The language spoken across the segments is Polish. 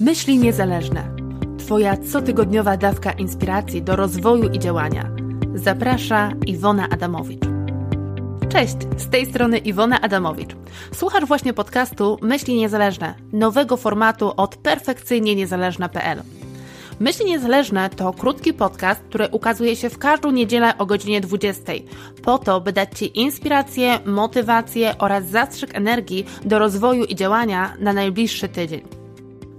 Myśli niezależne. Twoja cotygodniowa dawka inspiracji do rozwoju i działania. Zaprasza Iwona Adamowicz. Cześć, z tej strony Iwona Adamowicz. Słuchasz właśnie podcastu Myśli Niezależne, nowego formatu od perfekcyjnie niezależna.pl. Myśli Niezależne to krótki podcast, który ukazuje się w każdą niedzielę o godzinie 20, po to, by dać Ci inspirację, motywację oraz zastrzyk energii do rozwoju i działania na najbliższy tydzień.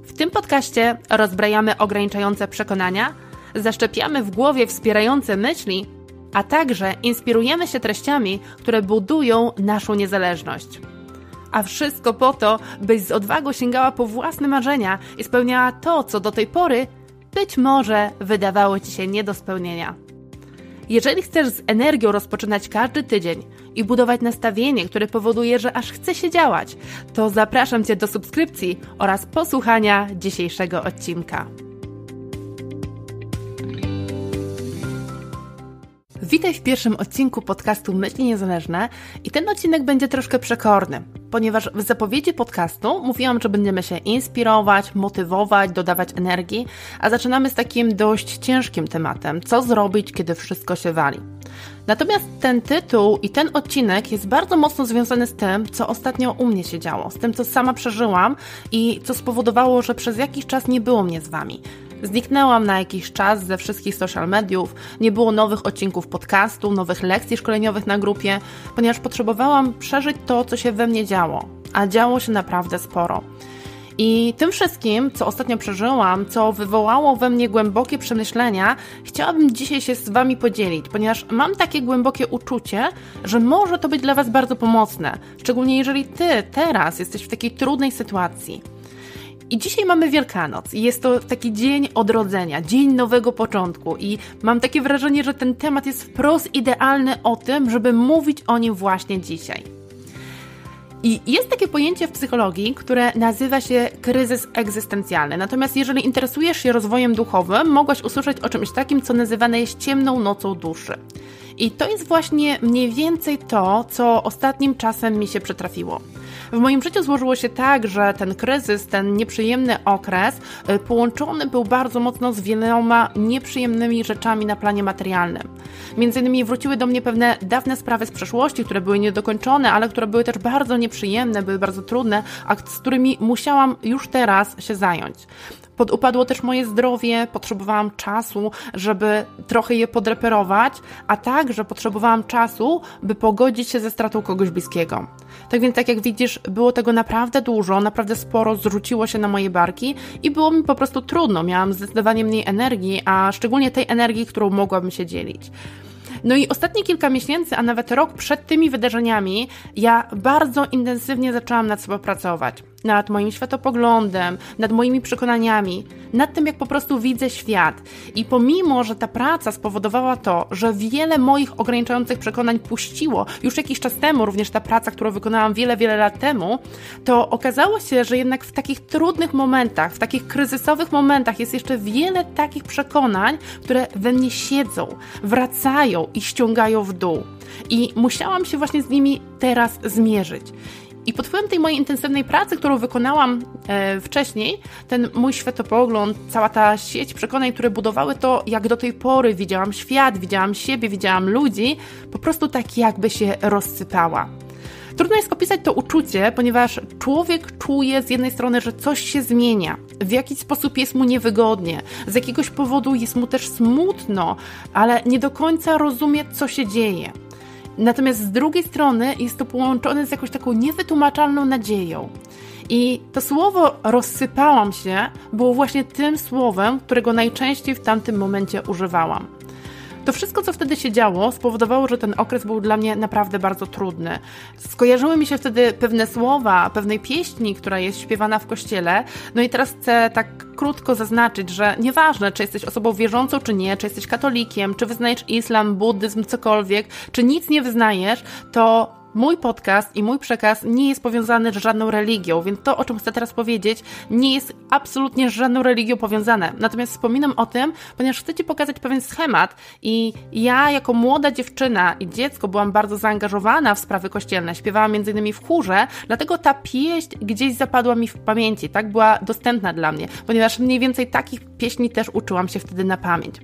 W tym podcaście rozbrajamy ograniczające przekonania, zaszczepiamy w głowie wspierające myśli, a także inspirujemy się treściami, które budują naszą niezależność. A wszystko po to, byś z odwagą sięgała po własne marzenia i spełniała to, co do tej pory być może wydawało Ci się nie do spełnienia. Jeżeli chcesz z energią rozpoczynać każdy tydzień i budować nastawienie, które powoduje, że aż chce się działać, to zapraszam Cię do subskrypcji oraz posłuchania dzisiejszego odcinka. Witaj w pierwszym odcinku podcastu Myśli Niezależne i ten odcinek będzie troszkę przekorny, ponieważ w zapowiedzi podcastu mówiłam, że będziemy się inspirować, motywować, dodawać energii, a zaczynamy z takim dość ciężkim tematem: co zrobić, kiedy wszystko się wali. Natomiast ten tytuł i ten odcinek jest bardzo mocno związany z tym, co ostatnio u mnie się działo, z tym, co sama przeżyłam i co spowodowało, że przez jakiś czas nie było mnie z Wami. Zniknęłam na jakiś czas ze wszystkich social mediów, nie było nowych odcinków podcastu, nowych lekcji szkoleniowych na grupie, ponieważ potrzebowałam przeżyć to, co się we mnie działo, a działo się naprawdę sporo. I tym wszystkim, co ostatnio przeżyłam, co wywołało we mnie głębokie przemyślenia, chciałabym dzisiaj się z Wami podzielić, ponieważ mam takie głębokie uczucie, że może to być dla Was bardzo pomocne, szczególnie jeżeli Ty teraz jesteś w takiej trudnej sytuacji. I dzisiaj mamy Wielkanoc i jest to taki dzień odrodzenia, dzień nowego początku i mam takie wrażenie, że ten temat jest wprost idealny o tym, żeby mówić o nim właśnie dzisiaj. I jest takie pojęcie w psychologii, które nazywa się kryzys egzystencjalny. Natomiast jeżeli interesujesz się rozwojem duchowym, mogłaś usłyszeć o czymś takim, co nazywane jest ciemną nocą duszy. I to jest właśnie mniej więcej to, co ostatnim czasem mi się przytrafiło. W moim życiu złożyło się tak, że ten kryzys, ten nieprzyjemny okres y, połączony był bardzo mocno z wieloma nieprzyjemnymi rzeczami na planie materialnym. Między innymi wróciły do mnie pewne dawne sprawy z przeszłości, które były niedokończone, ale które były też bardzo nieprzyjemne, były bardzo trudne, a z którymi musiałam już teraz się zająć. Podupadło też moje zdrowie, potrzebowałam czasu, żeby trochę je podreperować, a także potrzebowałam czasu, by pogodzić się ze stratą kogoś bliskiego. Tak więc, tak jak widzisz, było tego naprawdę dużo, naprawdę sporo zrzuciło się na moje barki i było mi po prostu trudno. Miałam zdecydowanie mniej energii, a szczególnie tej energii, którą mogłabym się dzielić. No i ostatnie kilka miesięcy, a nawet rok przed tymi wydarzeniami, ja bardzo intensywnie zaczęłam nad sobą pracować nad moim światopoglądem, nad moimi przekonaniami, nad tym, jak po prostu widzę świat. I pomimo, że ta praca spowodowała to, że wiele moich ograniczających przekonań puściło już jakiś czas temu, również ta praca, którą wykonałam wiele, wiele lat temu, to okazało się, że jednak w takich trudnych momentach, w takich kryzysowych momentach jest jeszcze wiele takich przekonań, które we mnie siedzą, wracają i ściągają w dół. I musiałam się właśnie z nimi teraz zmierzyć. I pod wpływem tej mojej intensywnej pracy, którą wykonałam e, wcześniej, ten mój światopogląd, cała ta sieć przekonań, które budowały to, jak do tej pory widziałam świat, widziałam siebie, widziałam ludzi, po prostu tak jakby się rozsypała. Trudno jest opisać to uczucie, ponieważ człowiek czuje z jednej strony, że coś się zmienia, w jakiś sposób jest mu niewygodnie, z jakiegoś powodu jest mu też smutno, ale nie do końca rozumie, co się dzieje. Natomiast z drugiej strony jest to połączone z jakąś taką niewytłumaczalną nadzieją. I to słowo rozsypałam się było właśnie tym słowem, którego najczęściej w tamtym momencie używałam. To wszystko, co wtedy się działo, spowodowało, że ten okres był dla mnie naprawdę bardzo trudny. Skojarzyły mi się wtedy pewne słowa, pewnej pieśni, która jest śpiewana w kościele. No i teraz chcę tak krótko zaznaczyć, że nieważne, czy jesteś osobą wierzącą, czy nie, czy jesteś katolikiem, czy wyznajesz islam, buddyzm, cokolwiek, czy nic nie wyznajesz, to mój podcast i mój przekaz nie jest powiązany z żadną religią, więc to, o czym chcę teraz powiedzieć, nie jest absolutnie z żadną religią powiązane. Natomiast wspominam o tym, ponieważ chcę Ci pokazać pewien schemat i ja jako młoda dziewczyna i dziecko byłam bardzo zaangażowana w sprawy kościelne, śpiewałam innymi w chórze, dlatego ta pieśń gdzieś zapadła mi w pamięci, tak była dostępna dla mnie, ponieważ mniej więcej takich pieśni też uczyłam się wtedy na pamięć.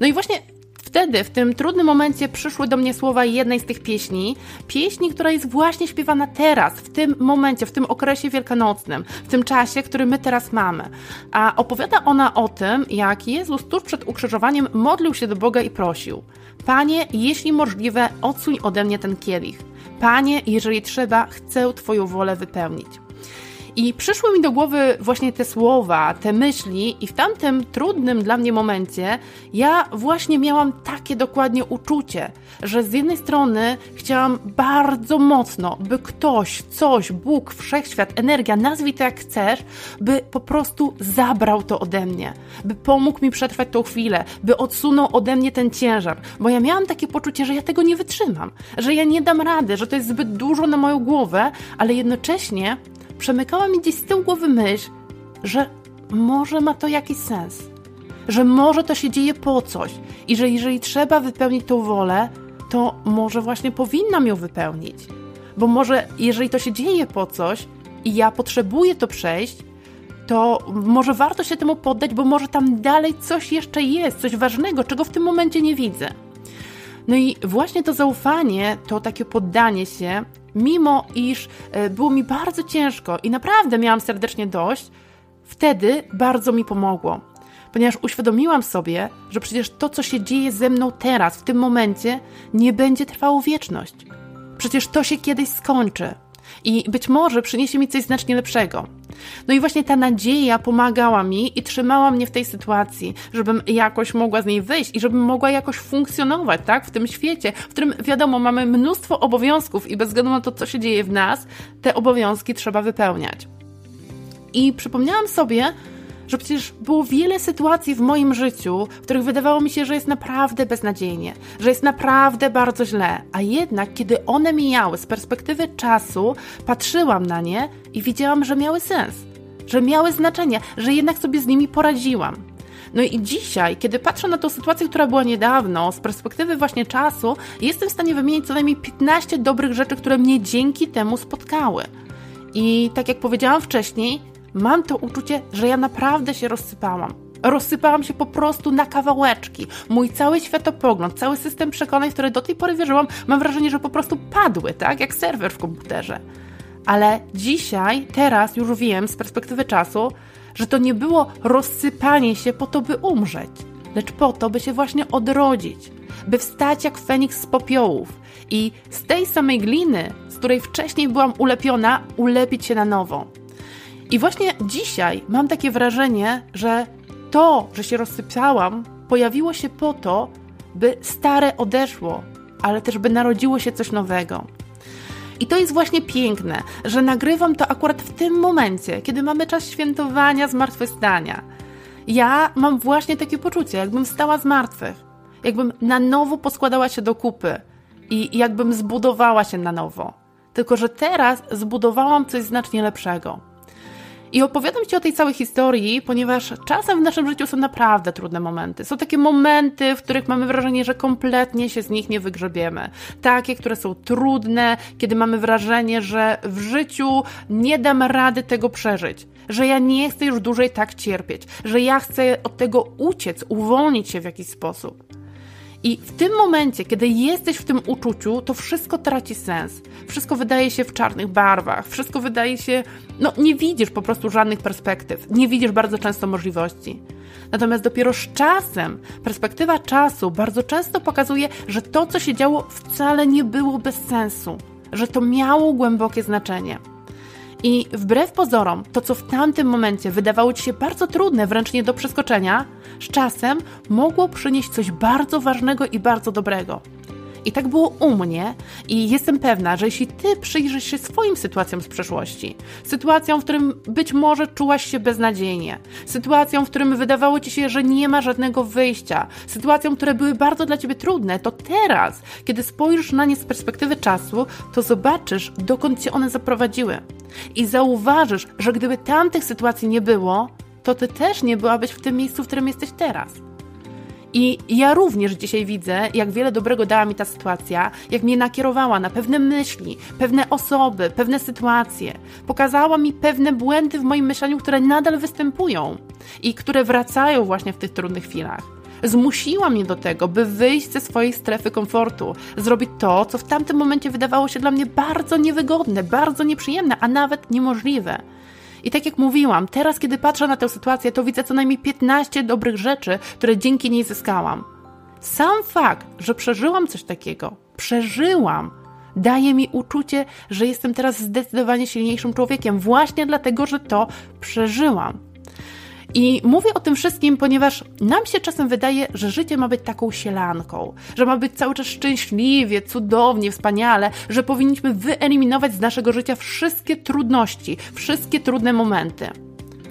No i właśnie wtedy, w tym trudnym momencie, przyszły do mnie słowa jednej z tych pieśni. Pieśni, która jest właśnie śpiewana teraz, w tym momencie, w tym okresie wielkanocnym, w tym czasie, który my teraz mamy. A opowiada ona o tym, jak Jezus tuż przed ukrzyżowaniem modlił się do Boga i prosił: Panie, jeśli możliwe, odsuń ode mnie ten kielich. Panie, jeżeli trzeba, chcę Twoją wolę wypełnić. I przyszły mi do głowy właśnie te słowa, te myśli, i w tamtym trudnym dla mnie momencie ja właśnie miałam takie dokładnie uczucie, że z jednej strony chciałam bardzo mocno, by ktoś, coś, Bóg, wszechświat, energia, nazwij to jak chcesz, by po prostu zabrał to ode mnie, by pomógł mi przetrwać tą chwilę, by odsunął ode mnie ten ciężar, bo ja miałam takie poczucie, że ja tego nie wytrzymam, że ja nie dam rady, że to jest zbyt dużo na moją głowę, ale jednocześnie przemykała mi gdzieś z tyłu głowy myśl, że może ma to jakiś sens, że może to się dzieje po coś i że jeżeli trzeba wypełnić tą wolę, to może właśnie powinnam ją wypełnić. Bo może jeżeli to się dzieje po coś i ja potrzebuję to przejść, to może warto się temu poddać, bo może tam dalej coś jeszcze jest, coś ważnego, czego w tym momencie nie widzę. No i właśnie to zaufanie, to takie poddanie się, mimo iż e, było mi bardzo ciężko i naprawdę miałam serdecznie dość, wtedy bardzo mi pomogło. Ponieważ uświadomiłam sobie, że przecież to, co się dzieje ze mną teraz, w tym momencie, nie będzie trwało wieczność. Przecież to się kiedyś skończy i być może przyniesie mi coś znacznie lepszego. No i właśnie ta nadzieja pomagała mi i trzymała mnie w tej sytuacji, żebym jakoś mogła z niej wyjść i żebym mogła jakoś funkcjonować, tak, w tym świecie, w którym wiadomo, mamy mnóstwo obowiązków i bez względu na to, co się dzieje w nas, te obowiązki trzeba wypełniać. I przypomniałam sobie, że przecież było wiele sytuacji w moim życiu, w których wydawało mi się, że jest naprawdę beznadziejnie, że jest naprawdę bardzo źle, a jednak kiedy one mijały z perspektywy czasu, patrzyłam na nie i widziałam, że miały sens, że miały znaczenie, że jednak sobie z nimi poradziłam. No i dzisiaj, kiedy patrzę na tą sytuację, która była niedawno, z perspektywy właśnie czasu, jestem w stanie wymienić co najmniej 15 dobrych rzeczy, które mnie dzięki temu spotkały. I tak jak powiedziałam wcześniej, mam to uczucie, że ja naprawdę się rozsypałam. Rozsypałam się po prostu na kawałeczki. Mój cały światopogląd, cały system przekonań, w które do tej pory wierzyłam, mam wrażenie, że po prostu padły, tak? Jak serwer w komputerze. Ale dzisiaj, teraz już wiem z perspektywy czasu, że to nie było rozsypanie się po to, by umrzeć, lecz po to, by się właśnie odrodzić, by wstać jak Feniks z popiołów i z tej samej gliny, z której wcześniej byłam ulepiona, ulepić się na nowo. I właśnie dzisiaj mam takie wrażenie, że to, że się rozsypałam, pojawiło się po to, by stare odeszło, ale też by narodziło się coś nowego. I to jest właśnie piękne, że nagrywam to akurat w tym momencie, kiedy mamy czas świętowania zmartwychwstania. Ja mam właśnie takie poczucie, jakbym stała z martwych, jakbym na nowo poskładała się do kupy i jakbym zbudowała się na nowo. Tylko, że teraz zbudowałam coś znacznie lepszego. I opowiadam Ci o tej całej historii, ponieważ czasem w naszym życiu są naprawdę trudne momenty. Są takie momenty, w których mamy wrażenie, że kompletnie się z nich nie wygrzebiemy. Takie, które są trudne, kiedy mamy wrażenie, że w życiu nie dam rady tego przeżyć. Że ja nie chcę już dłużej tak cierpieć, że ja chcę od tego uciec, uwolnić się w jakiś sposób. I w tym momencie, kiedy jesteś w tym uczuciu, to wszystko traci sens. Wszystko wydaje się w czarnych barwach, wszystko wydaje się, no nie widzisz po prostu żadnych perspektyw, nie widzisz bardzo często możliwości. Natomiast dopiero z czasem, perspektywa czasu bardzo często pokazuje, że to, co się działo, wcale nie było bez sensu, że to miało głębokie znaczenie. I wbrew pozorom, to co w tamtym momencie wydawało ci się bardzo trudne, wręcz nie do przeskoczenia, z czasem mogło przynieść coś bardzo ważnego i bardzo dobrego. I tak było u mnie i jestem pewna, że jeśli ty przyjrzysz się swoim sytuacjom z przeszłości, sytuacjom, w którym być może czułaś się beznadziejnie, sytuacjom, w którym wydawało ci się, że nie ma żadnego wyjścia, sytuacjom, które były bardzo dla ciebie trudne, to teraz, kiedy spojrzysz na nie z perspektywy czasu, to zobaczysz, dokąd cię one zaprowadziły. I zauważysz, że gdyby tamtych sytuacji nie było, to ty też nie byłabyś w tym miejscu, w którym jesteś teraz. I ja również dzisiaj widzę, jak wiele dobrego dała mi ta sytuacja, jak mnie nakierowała na pewne myśli, pewne osoby, pewne sytuacje. Pokazała mi pewne błędy w moim myśleniu, które nadal występują i które wracają właśnie w tych trudnych chwilach. Zmusiła mnie do tego, by wyjść ze swojej strefy komfortu, zrobić to, co w tamtym momencie wydawało się dla mnie bardzo niewygodne, bardzo nieprzyjemne, a nawet niemożliwe. I tak jak mówiłam, teraz kiedy patrzę na tę sytuację, to widzę co najmniej 15 dobrych rzeczy, które dzięki niej zyskałam. Sam fakt, że przeżyłam coś takiego, przeżyłam, daje mi uczucie, że jestem teraz zdecydowanie silniejszym człowiekiem, właśnie dlatego, że to przeżyłam. I mówię o tym wszystkim, ponieważ nam się czasem wydaje, że życie ma być taką sielanką, że ma być cały czas szczęśliwie, cudownie, wspaniale, że powinniśmy wyeliminować z naszego życia wszystkie trudności, wszystkie trudne momenty.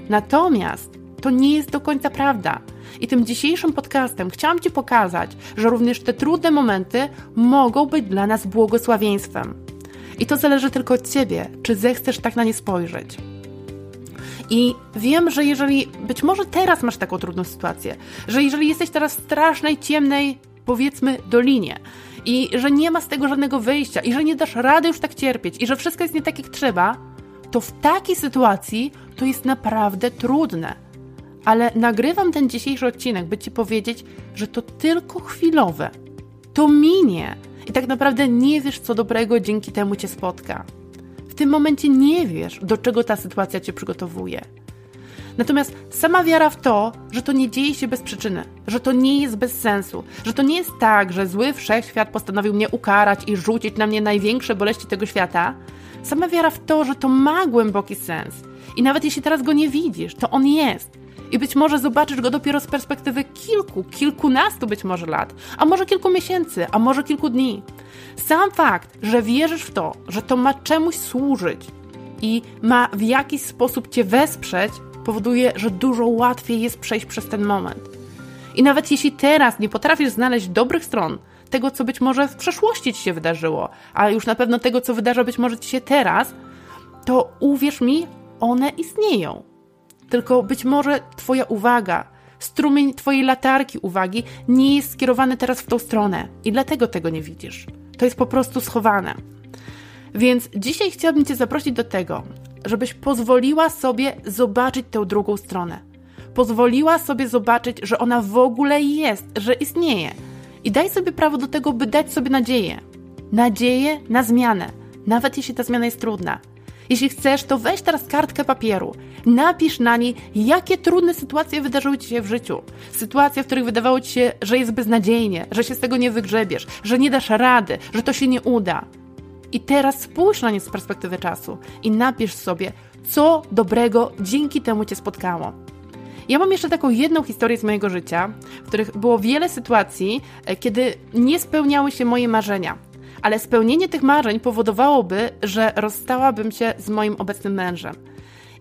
Natomiast to nie jest do końca prawda. I tym dzisiejszym podcastem chciałam Ci pokazać, że również te trudne momenty mogą być dla nas błogosławieństwem. I to zależy tylko od Ciebie, czy zechcesz tak na nie spojrzeć. I wiem, że jeżeli być może teraz masz taką trudną sytuację, że jeżeli jesteś teraz w strasznej, ciemnej, powiedzmy, dolinie i że nie ma z tego żadnego wyjścia i że nie dasz rady już tak cierpieć i że wszystko jest nie tak jak trzeba, to w takiej sytuacji to jest naprawdę trudne. Ale nagrywam ten dzisiejszy odcinek, by Ci powiedzieć, że to tylko chwilowe. To minie. I tak naprawdę nie wiesz, co dobrego dzięki temu Cię spotka. W tym momencie nie wiesz, do czego ta sytuacja cię przygotowuje. Natomiast sama wiara w to, że to nie dzieje się bez przyczyny, że to nie jest bez sensu, że to nie jest tak, że zły wszechświat postanowił mnie ukarać i rzucić na mnie największe boleści tego świata, sama wiara w to, że to ma głęboki sens. I nawet jeśli teraz go nie widzisz, to on jest i być może zobaczysz go dopiero z perspektywy kilku, kilkunastu być może lat, a może kilku miesięcy, a może kilku dni. Sam fakt, że wierzysz w to, że to ma czemuś służyć i ma w jakiś sposób cię wesprzeć, powoduje, że dużo łatwiej jest przejść przez ten moment. I nawet jeśli teraz nie potrafisz znaleźć dobrych stron tego, co być może w przeszłości ci się wydarzyło, ale już na pewno tego, co wydarza być może ci się teraz, to uwierz mi, one istnieją. Tylko być może Twoja uwaga, strumień Twojej latarki uwagi nie jest skierowany teraz w tą stronę i dlatego tego nie widzisz. To jest po prostu schowane. Więc dzisiaj chciałabym Cię zaprosić do tego, żebyś pozwoliła sobie zobaczyć tę drugą stronę. Pozwoliła sobie zobaczyć, że ona w ogóle jest, że istnieje. I daj sobie prawo do tego, by dać sobie nadzieję. Nadzieję na zmianę, nawet jeśli ta zmiana jest trudna. Jeśli chcesz, to weź teraz kartkę papieru. Napisz na niej, jakie trudne sytuacje wydarzyły Ci się w życiu. Sytuacje, w których wydawało Ci się, że jest beznadziejnie, że się z tego nie wygrzebiesz, że nie dasz rady, że to się nie uda. I teraz spójrz na nie z perspektywy czasu i napisz sobie, co dobrego dzięki temu Cię spotkało. Ja mam jeszcze taką jedną historię z mojego życia, w których było wiele sytuacji, e, kiedy nie spełniały się moje marzenia ale spełnienie tych marzeń powodowałoby, że rozstałabym się z moim obecnym mężem.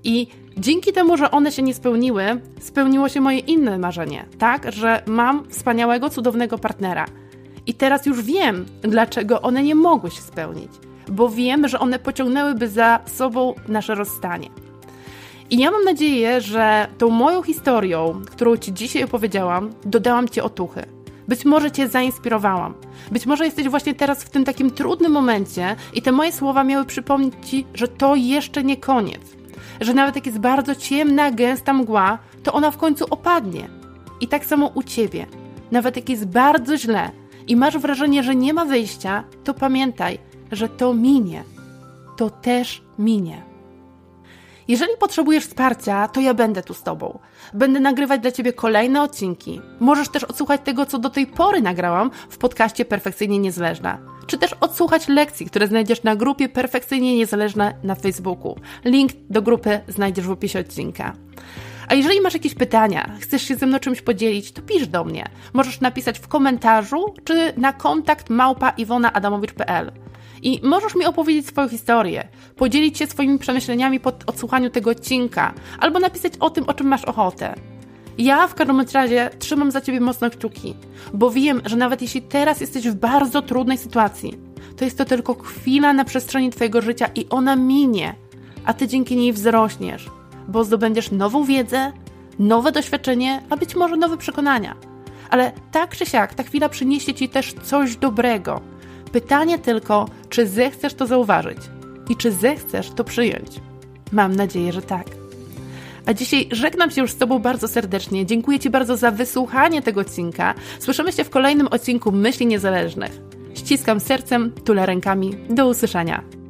I dzięki temu, że one się nie spełniły, spełniło się moje inne marzenie, tak, że mam wspaniałego, cudownego partnera. I teraz już wiem, dlaczego one nie mogły się spełnić, bo wiem, że one pociągnęłyby za sobą nasze rozstanie. I ja mam nadzieję, że tą moją historią, którą Ci dzisiaj opowiedziałam, dodałam Ci otuchy być może Cię zainspirowałam. Być może jesteś właśnie teraz w tym takim trudnym momencie i te moje słowa miały przypomnieć Ci, że to jeszcze nie koniec. Że nawet jak jest bardzo ciemna, gęsta mgła, to ona w końcu opadnie. I tak samo u Ciebie. Nawet jak jest bardzo źle i masz wrażenie, że nie ma wyjścia, to pamiętaj, że to minie. To też minie. Jeżeli potrzebujesz wsparcia, to ja będę tu z Tobą. Będę nagrywać dla Ciebie kolejne odcinki. Możesz też odsłuchać tego, co do tej pory nagrałam w podcaście Perfekcyjnie Niezależna. Czy też odsłuchać lekcji, które znajdziesz na grupie Perfekcyjnie Niezależna na Facebooku. Link do grupy znajdziesz w opisie odcinka. A jeżeli masz jakieś pytania, chcesz się ze mną czymś podzielić, to pisz do mnie. Możesz napisać w komentarzu czy na kontakt małpa iwonaadamowicz.pl. I możesz mi opowiedzieć swoją historię, podzielić się swoimi przemyśleniami po odsłuchaniu tego odcinka, albo napisać o tym, o czym masz ochotę. Ja w każdym razie trzymam za ciebie mocno kciuki, bo wiem, że nawet jeśli teraz jesteś w bardzo trudnej sytuacji, to jest to tylko chwila na przestrzeni twojego życia i ona minie, a ty dzięki niej wzrośniesz, bo zdobędziesz nową wiedzę, nowe doświadczenie, a być może nowe przekonania. Ale tak czy siak, ta chwila przyniesie ci też coś dobrego. Pytanie tylko, czy zechcesz to zauważyć i czy zechcesz to przyjąć. Mam nadzieję, że tak. A dzisiaj żegnam się już z Tobą bardzo serdecznie. Dziękuję Ci bardzo za wysłuchanie tego odcinka. Słyszymy się w kolejnym odcinku Myśli Niezależnych. Ściskam sercem, tulę rękami. Do usłyszenia.